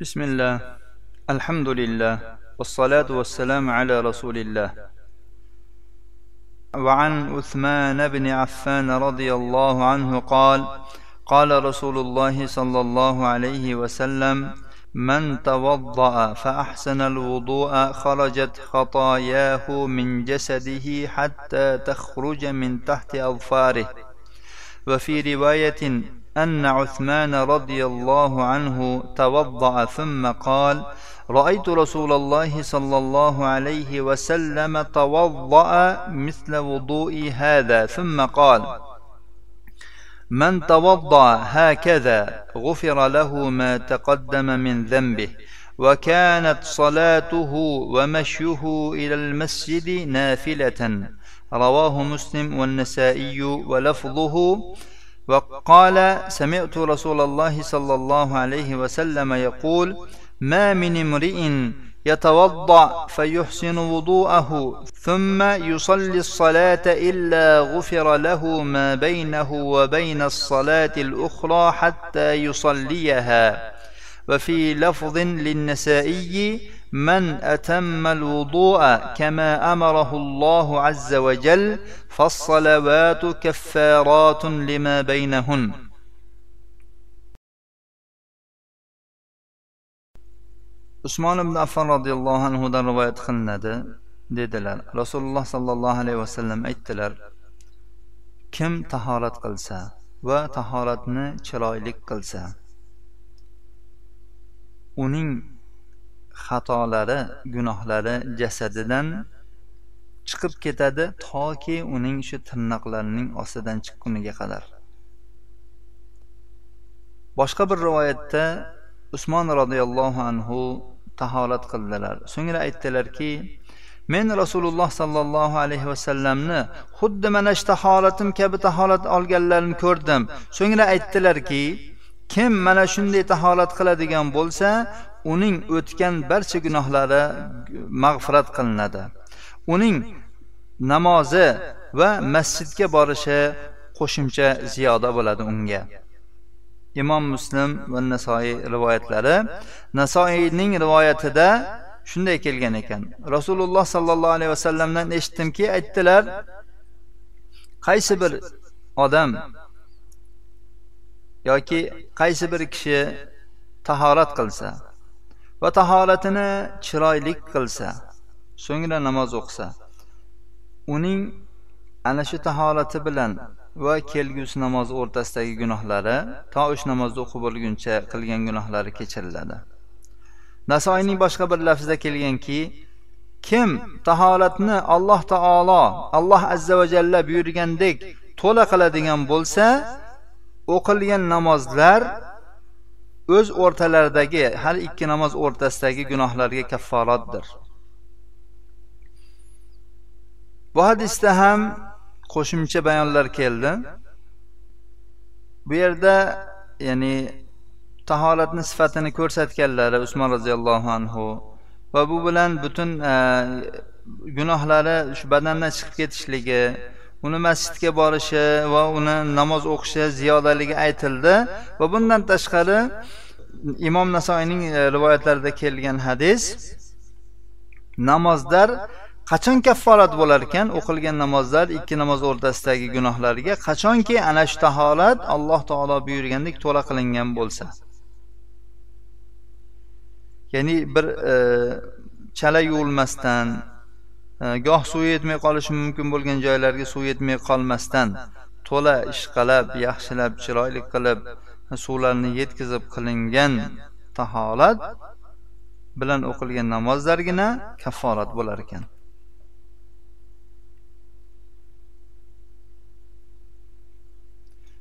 بسم الله. الحمد لله والصلاة والسلام على رسول الله. وعن عثمان بن عفان رضي الله عنه قال قال رسول الله صلى الله عليه وسلم من توضأ فأحسن الوضوء خرجت خطاياه من جسده حتى تخرج من تحت أظفاره وفي رواية أن عثمان رضي الله عنه توضأ ثم قال رأيت رسول الله صلى الله عليه وسلم توضأ مثل وضوئي هذا. ثم قال من توضأ هكذا غفر له ما تقدم من ذنبه وكانت صلاته ومشيه إلى المسجد نافلة. رواه مسلم والنسائي ولفظه وقال سمعت رسول الله صلى الله عليه وسلم يقول ما من امرئ يتوضأ فيحسن وضوءه ثم يصلي الصلاة إلا غفر له ما بينه وبين الصلاة الأخرى حتى يصليها. وفي لفظ للنسائي من اتم الوضوء كما امره الله عز وجل فالصلوات كفارات لما بينهن usmon ibn affon roziyallohu anhudan rivoyat qilinadi dedilar rasululloh sollallohu alayhi vasallam aytdilar kim tahorat qilsa va tahoratni chiroyli qilsa uning xatolari gunohlari jasadidan chiqib ketadi toki uning shu tirnoqlarining ostidan chiqquniga qadar. Boshqa bir rivoyatda usmon roziyallohu anhu tahorat qildilar. So'ngra aytdilarki men rasululloh sollallohu alayhi vasallamni xuddi mana shu taholatim kabi tahorat olganlarini ko'rdim. So'ngra aytdilarki kim mana shunday tahorat qiladigan bo'lsa uning o'tgan barcha gunohlari mag'firat qilinadi. Uning namozi va masjidga borishi qo'shimcha ziyoda bo'ladi unga. Imom muslim va nasoiy rivoyatlari. Nasoiyning rivoyatida shunday kelgan ekan. Rasululloh sollallohu alayhi vasallamdan eshitdimki aytdilar qaysi bir odam yoki qaysi bir kishi tahorat qilsa va tahoratini chiroylik qilsa so'ngra namoz o'qisa uning ana shu tahorati bilan va kelgusi namoz o'rtasidagi gunohlari to uch namozni o'qib bo'lguncha qilgan gunohlari kechiriladi. Nasoiyning boshqa bir lafzida kelganki kim tahoratni alloh taolo alloh azza va jalla buyurgandek to'la qiladigan bo'lsa o'qilgan namozlar o'z o'rtalaridagi har ikki namoz o'rtasidagi gunohlarga kafforatdir bu hadisda ham qo'shimcha bayonlar keldi. Bu yerda ya'ni tahoratni sifatini ko'rsatganlari usmon roziyallohu anhu va bu bilan butun e, gunohlari shu badandan chiqib ketishligi uni masjidga borishi va uni namoz o'qishi ziyodaligi aytildi. Va bundan tashqari imom nasoiyning e, rivoyatlarida kelgan hadis namozlar qachon kafforat bo'lar ekan? O'qilgan namozlar ikki namoz o'rtasidagi gunohlarga qachonki ana shu tahorat alloh taolo buyurgandek to'la qilingan bo'lsa. Ya'ni bir e, chala yuvilmasdan Э, goh suv yetmay qolishi mumkin bo'lgan joylarga suv yetmay qolmasdan to'la ishqalab yaxshilab chiroyli qilib e, suvlarni yetkazib qilingan taholat bilan o'qilgan namozlargina kafforat bo'lar ekan.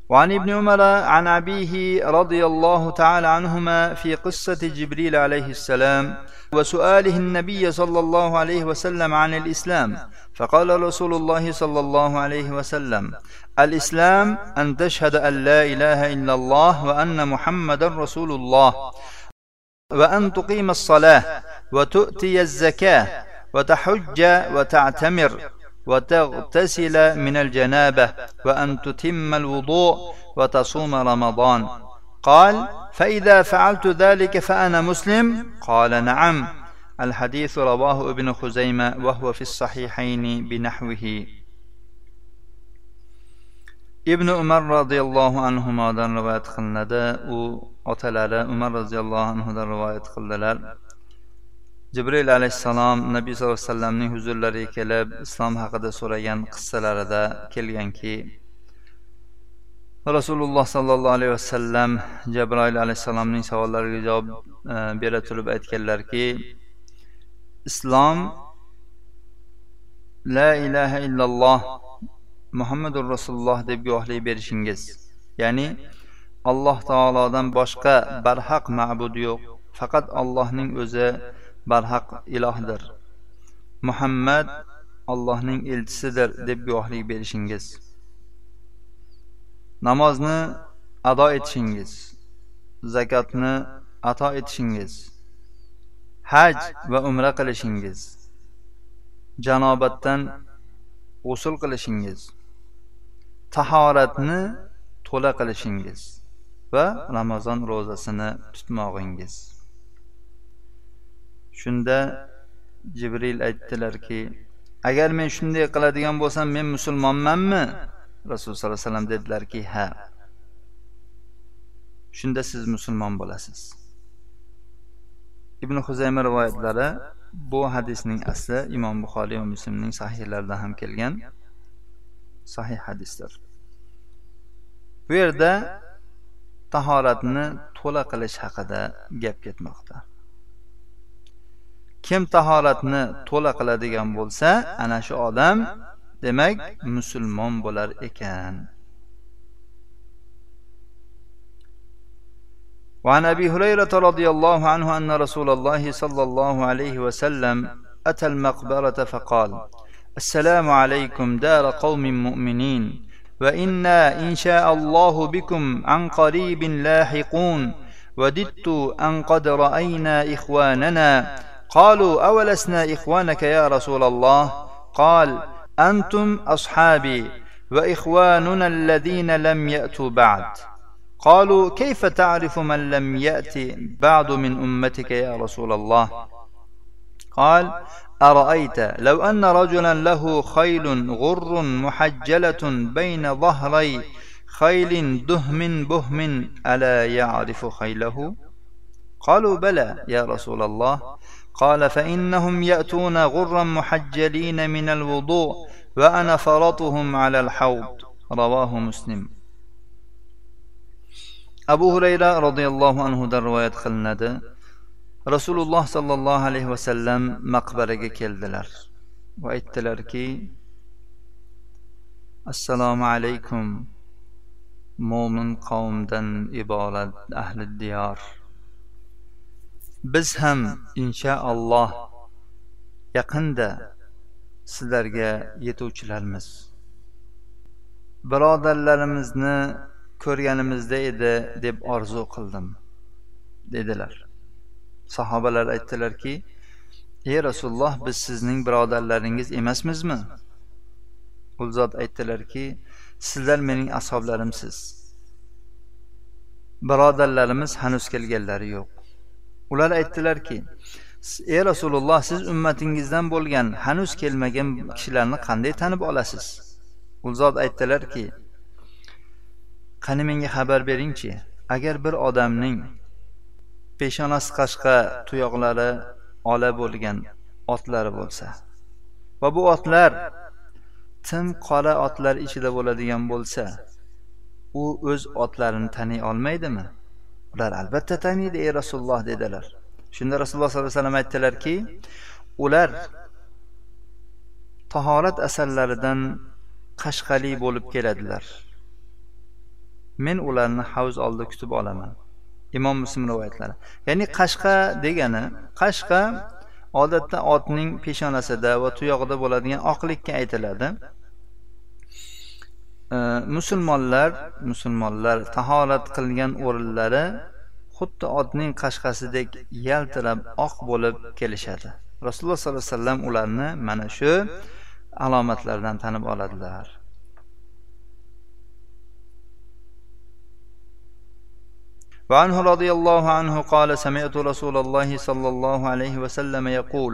وعن ابن عمر عن أبيه رضي الله تعالى عنهما في قصة جبريل عليه السلام وسؤاله النبي صلى الله عليه وسلم عن الإسلام. فقال رسول الله صلى الله عليه وسلم الإسلام أن تشهد أن لا إله إلا الله وأن محمد رسول الله وأن تقيم الصلاة وتؤتي الزكاة وتحج وتعتمر وتغتسل من الجنابة وأن تتم الوضوء وتصوم رمضان. قال فإذا فعلت ذلك فأنا مسلم؟ قال نعم. الحديث رواه ابن خزيمة وهو في الصحيحين بنحوه. ibn umar roziyallohu anhudan rivoyat qilinadi u otalari umar roziyallohu anhudan rivoyat qildilar jibril alayhissalom nabiy sallallohu alayhi vasallamning huzurlariga kelib islom haqida so'ragan qissalarida kelganki rasululloh sollallohu alayhi vasallam jabroil alayhissalomning savollariga javob e, bera turib aytganlarki islom la ilaha illalloh muhammadur rasululloh deb guvohlik berishingiz ya'ni alloh taolodan boshqa barhaq ma'bud yo'q. Faqat allohning o'zi barhaq ilohdir. Muhammad allohning elchisidir deb guvohlik berishingiz. Namozni ado etishingiz. Zakotni ato etishingiz. Haj va umra qilishingiz. Janobatdan g'usul qilishingiz. Tahoratni to'la qilishingiz va ramazon ro'zasini tutmog'ingiz. Shunda jibril aytdilarki agar men shunday qiladigan bo'lsam men musulmonmanmi? Rasululloh sollallohu alayhi vasallam dedilarki ha. Shunda siz musulmon bo'lasiz. Ibn huzayma rivoyatlari bu hadisning asli imom buxoriy va muslimning sahihlarida ham kelgan sahih hadisdir. Bu yerda tahoratni to'la qilish haqida gap ketmoqda. kim tahoratni to'la qiladigan bo'lsa ana shu odam demak musulmon bo'lar ekan وعن ابي هريره رضي الله عنه ان رسول الله صلى الله عليه وسلم اتى المقبره فقال السلام عليكم دار قوم مؤمنين وانا ان شاء الله بكم عن قريب لاحقون وددت ان قد راينا اخواننا قالوا أولسنا إخوانك يا رسول الله؟ قال أنتم أصحابي وإخواننا الذين لم يأتوا بعد. قالوا كيف تعرف من لم يأت بعد من أمتك يا رسول الله؟ قال أرأيت لو أن رجلا له خيل غر محجلة بين ظهري خيل دهم بهم ألا يعرف خيله؟ قالوا بلى يا رسول الله. قال فإنهم يأتون غرا محجلين من الوضوء وأنا فرطهم على الحوض. رواه مسلم. أبو هريرة رضي الله عنه در ويدخل خلند رسول الله صلى الله عليه وسلم مقبرك كالدلر وإتلرك السلام عليكم مؤمن قوم دن إبارة أهل الديار. Biz ham inshaalloh yaqinda sizlarga yetuvchilarmiz. Birodarlarimizni ko'rganimizda edi deb orzu qildim dedilar. Sahobalar aytdilarki ey rasululloh biz sizning birodarlaringiz emasmizmi? U zot aytdilarki sizlar mening ashoblarimsiz birodarlarimiz hanuz kelganlari yo'q. Ular aytdilarki ey rasululloh siz ummatingizdan bo'lgan hanuz kelmagan kishilarni qanday tanib olasiz? U zot aytdilarki qani menga xabar beringchi agar bir odamning peshonasi qashqa tuyoqlari ola bo'lgan otlari bo'lsa va bu otlar tim qora otlar ichida bo'ladigan bo'lsa u o'z otlarini taniy olmaydimi? Ular albatta taniydi ey rasululloh dedilar. Shunda rasululloh sollallohu alayhi vasallam aytdilarki ular tahorat asarlaridan qashqali bo'lib keladilar. Men ularni havz oldida kutib olaman. Imom muslim rivoyatlari ya'ni qashqa degani qashqa odatda otning peshonasida va tuyog'ida bo'ladigan oqlikka aytiladi. musulmonlar musulmonlar tahorat qilgan o'rinlari xuddi otning qashqasidek yaltirab oq bo'lib kelishadi rasululloh sollallohu alayhi vasallam ularni mana shu alomatlardan tanib oladilar وعنه رضي الله عنه قال سمعت رسول الله صلى الله عليه وسلم يقول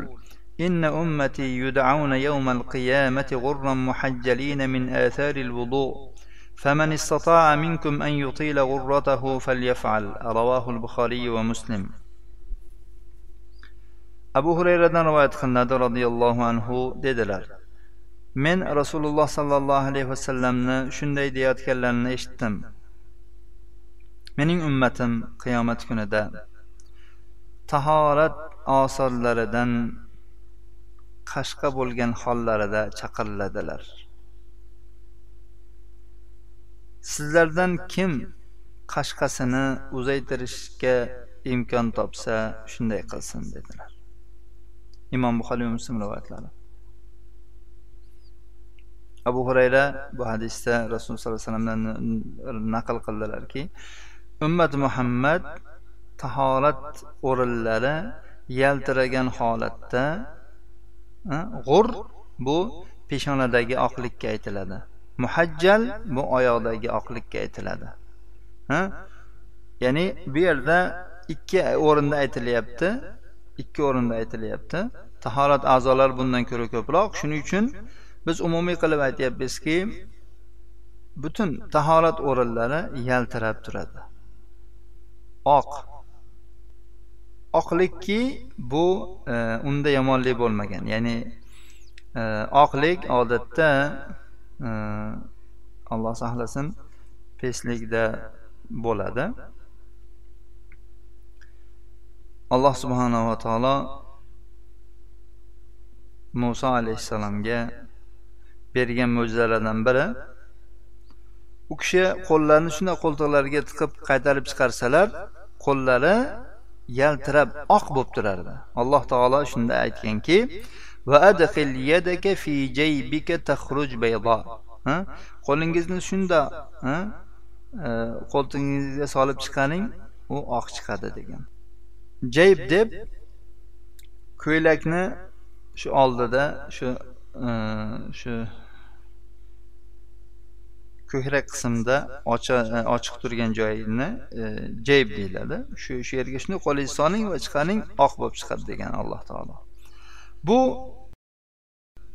إن أمتي يدعون يوم القيامة غرا محجلين من آثار الوضوء فمن استطاع منكم أن يطيل غرته فليفعل. رواه البخاري ومسلم. أبو هريرة رواية خلاد رضي الله عنه ديدلر من رسول الله صلى الله عليه وسلم شندي ديات كلن اشتم من أمتم قيامتكن دا تهارت آثار qashqa bo'lgan hollarida chaqiriladilar sizlardan kim qashqasini uzaytirishga imkon topsa shunday qilsin dedilar. Imom buxoriy muslim rivoyatlari. Abu hurayra bu hadisda rasululloh sollallohu alayhi vasallamdan naql qildilarki ummat muhammad tahorat o'rinlari yaltiragan holatda g'ur bu peshonadagi oqlikka aytiladi. Muhajjal bu oyoqdagi oqlikka aytiladi. Ya'ni bu yerda ikki o'rinda aytilyapti ikki o'rinda aytilyapti. Tahorat a'zolar bundan ko'ra ko'proq. Shuning uchun biz umumiy qilib aytyapmizki butun tahorat o'rinlari yaltirab turadi. Oq oqlikki bu e, unda yomonlik bo'lmagan. Ya'ni e, oqlik odatda e, alloh saqlasin peslikda bo'ladi. Alloh subhanava taolo muso alayhissalomga bergan mo'jizalardan biri. U kishi qo'llarini shunday qo'ltiqlariga tiqib qaytarib chiqarsalar qo'llari yaltirab oq bo'lib turardi. Alloh taolo shunda aytganki qo'lingizni shunda qo'ltig'ingizga solib chiqaring u oq chiqadi degan. Jayb deb ko'ylakni shu oldida shu e, shu ko'krak qismda e, ochiq turgan joyini e, jayb deyiladi. Shu shu yerga shunday qo'lingizni soling va chiqaring oq bo'lib chiqadi degan alloh taolo. Bu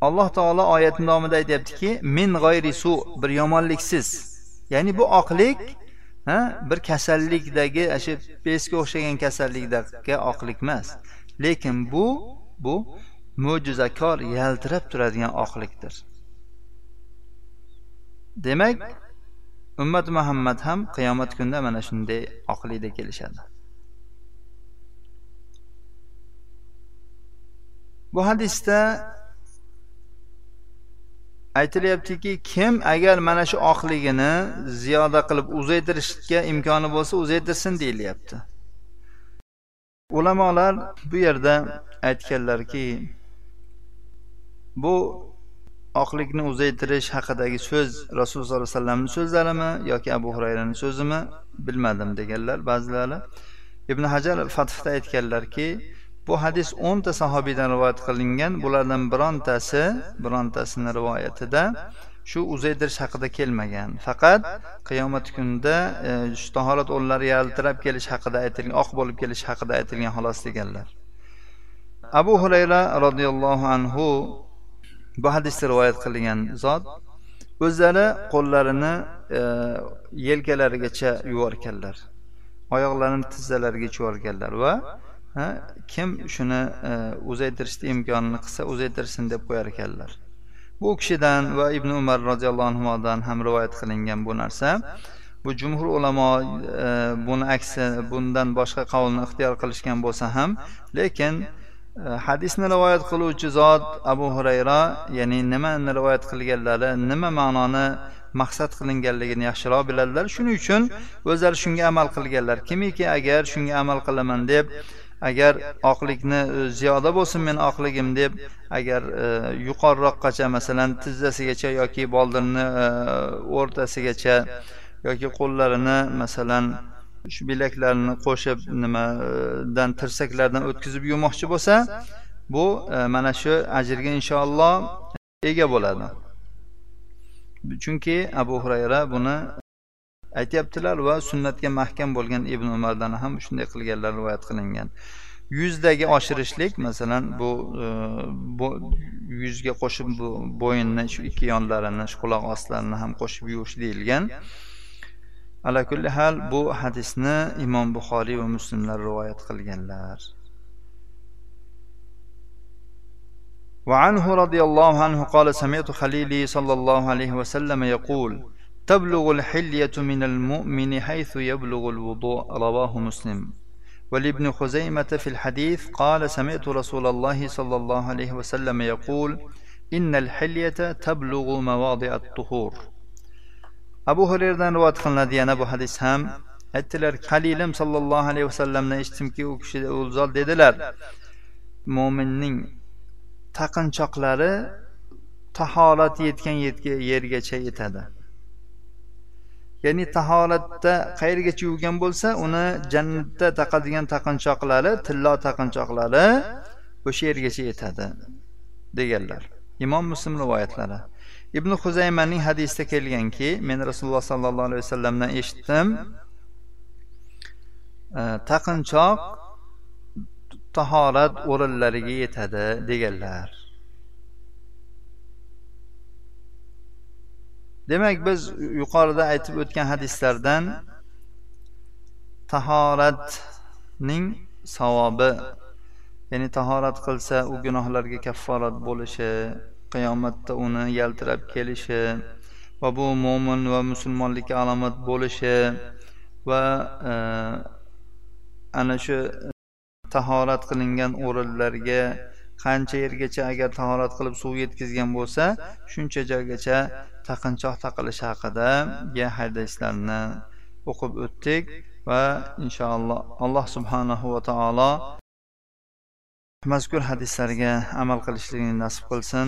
alloh taolo oyatni davomida aytyaptiki min g'oyri su bir yomonliksiz. Ya'ni bu oqlik ha bir kasallikdagi shu pesga o'xshagan kasallikdagi oqlik emas. Lekin bu bu mo'jizakor yaltirab turadigan oqlikdir. Demak ummat muhammad ham qiyomat kunida mana shunday oqlikda kelishadi. Bu hadisda aytilyaptiki kim agar mana shu oqligini ziyoda qilib uzaytirishga imkoni bo'lsa uzaytirsin deyilyapti. Ulamolar bu yerda aytganlarki bu oqlikni uzaytirish haqidagi so'z rasululloh sollallohu alayhi vasallamni so'zlarimi yoki abu hurayrani so'zimi bilmadim deganlar ba'zilari. Ibn hajar fathda aytganlarki bu hadis o'nta sahobiydan rivoyat qilingan bulardan birontasi birontasini rivoyatida shu uzaytirish haqida kelmagan. Faqat qiyomat kunida e, tahorat o'rinlari yaltirab kelish haqida aytilgan oq bo'lib kelish haqida aytilgan xolos deganlar. Abu hurayra roziyallohu anhu bu hadisda rivoyat qilingan zot o'zlari qo'llarini e, yelkalarigacha yuvarkanlar oyoqlarini tizzalarigacha yuvarkanlar va kim shuni e, uzaytirishni imkonini qilsa uzaytirsin deb qo'yar ekanlar. Bu kishidan va ibn umar roziyallohu anhudan ham rivoyat qilingan bu narsa. Bu jumhur ulamo e, buni aksi bundan boshqa qavlni ixtiyor qilishgan bo'lsa ham lekin hadisni rivoyat qiluvchi zot abu hurayra ya'ni nimani rivoyat qilganlari nima ma'noni maqsad qilinganligini yaxshiroq biladilar. Shuning uchun o'zlari shunga amal qilganlar. Kimiki agar shunga amal qilaman deb agar oqlikni e, ziyoda bo'lsin meni oqligim deb agar e, yuqoriroqqacha masalan tizzasigacha yoki boldirni e, o'rtasigacha yoki qo'llarini masalan shu bilaklarini qo'shib nimadan tirsaklardan o'tkazib yuvmoqchi bo'lsa bu e, mana shu ajrga inshaalloh ega bo'ladi. Chunki abu hurayra buni aytyaptilar va sunnatga mahkam bo'lgan ibn umardan ham shunday qilganlar rivoyat qilingan. Yuzdagi oshirishlik masalan bu, e, bu yuzga qo'shib bu bo'yinni shu ikki yonlarini shu quloq ostlarini ham qo'shib yuvish deyilgan. Ala kulli hal bu hadisni imom buxoriy va muslimlar rivoyat qilganlar وعنه رضي الله عنه قال سمعت خليلي صلى الله عليه وسلم يقول تبلغ الحلية من المؤمن حيث يبلغ الوضوء. رواه مسلم. ولابن خزيمة في الحديث قال سمعت رسول الله صلى الله عليه وسلم يقول إن الحلية تبلغ مواضع الطهور. Abu hurayradan rivoyat qilinadi. Yana bu hadis ham aytdilar halilim sollallohu alayhi vasallamdan eshitdimki u kishi u zot dedilar. Mo'minning taqinchoqlari tahorat yetgan yergacha yetadi. Ya'ni tahoratda qayergacha yuvgan bo'lsa uni jannatda taqadigan taqinchoqlari tillo taqinchoqlari o'sha yergacha yetadi deganlar. Imom muslim rivoyatlari. Ibn huzaymaning hadisida kelganki men rasululloh sollallohu alayhi vasallamdan eshitdim e, taqinchoq tahorat o'rinlariga yetadi deganlar. Demak biz yuqorida aytib o'tgan hadislardan tahoratning savobi ya'ni tahorat qilsa u gunohlarga kafforat bo'lishi qiyomatda uni yaltirab kelishi va bu mo'min va musulmonlikka alomat bo'lishi va e, ana shu tahorat qilingan o'rinlarga qancha yergacha agar tahorat qilib suv yetkazgan bo'lsa shuncha joygacha taqinchoq taqilishi haqidagi hadislarni o'qib o'tdik va inshaalloh alloh subhanahu va taolo mazkur hadislarga amal qilishligini nasib qilsin.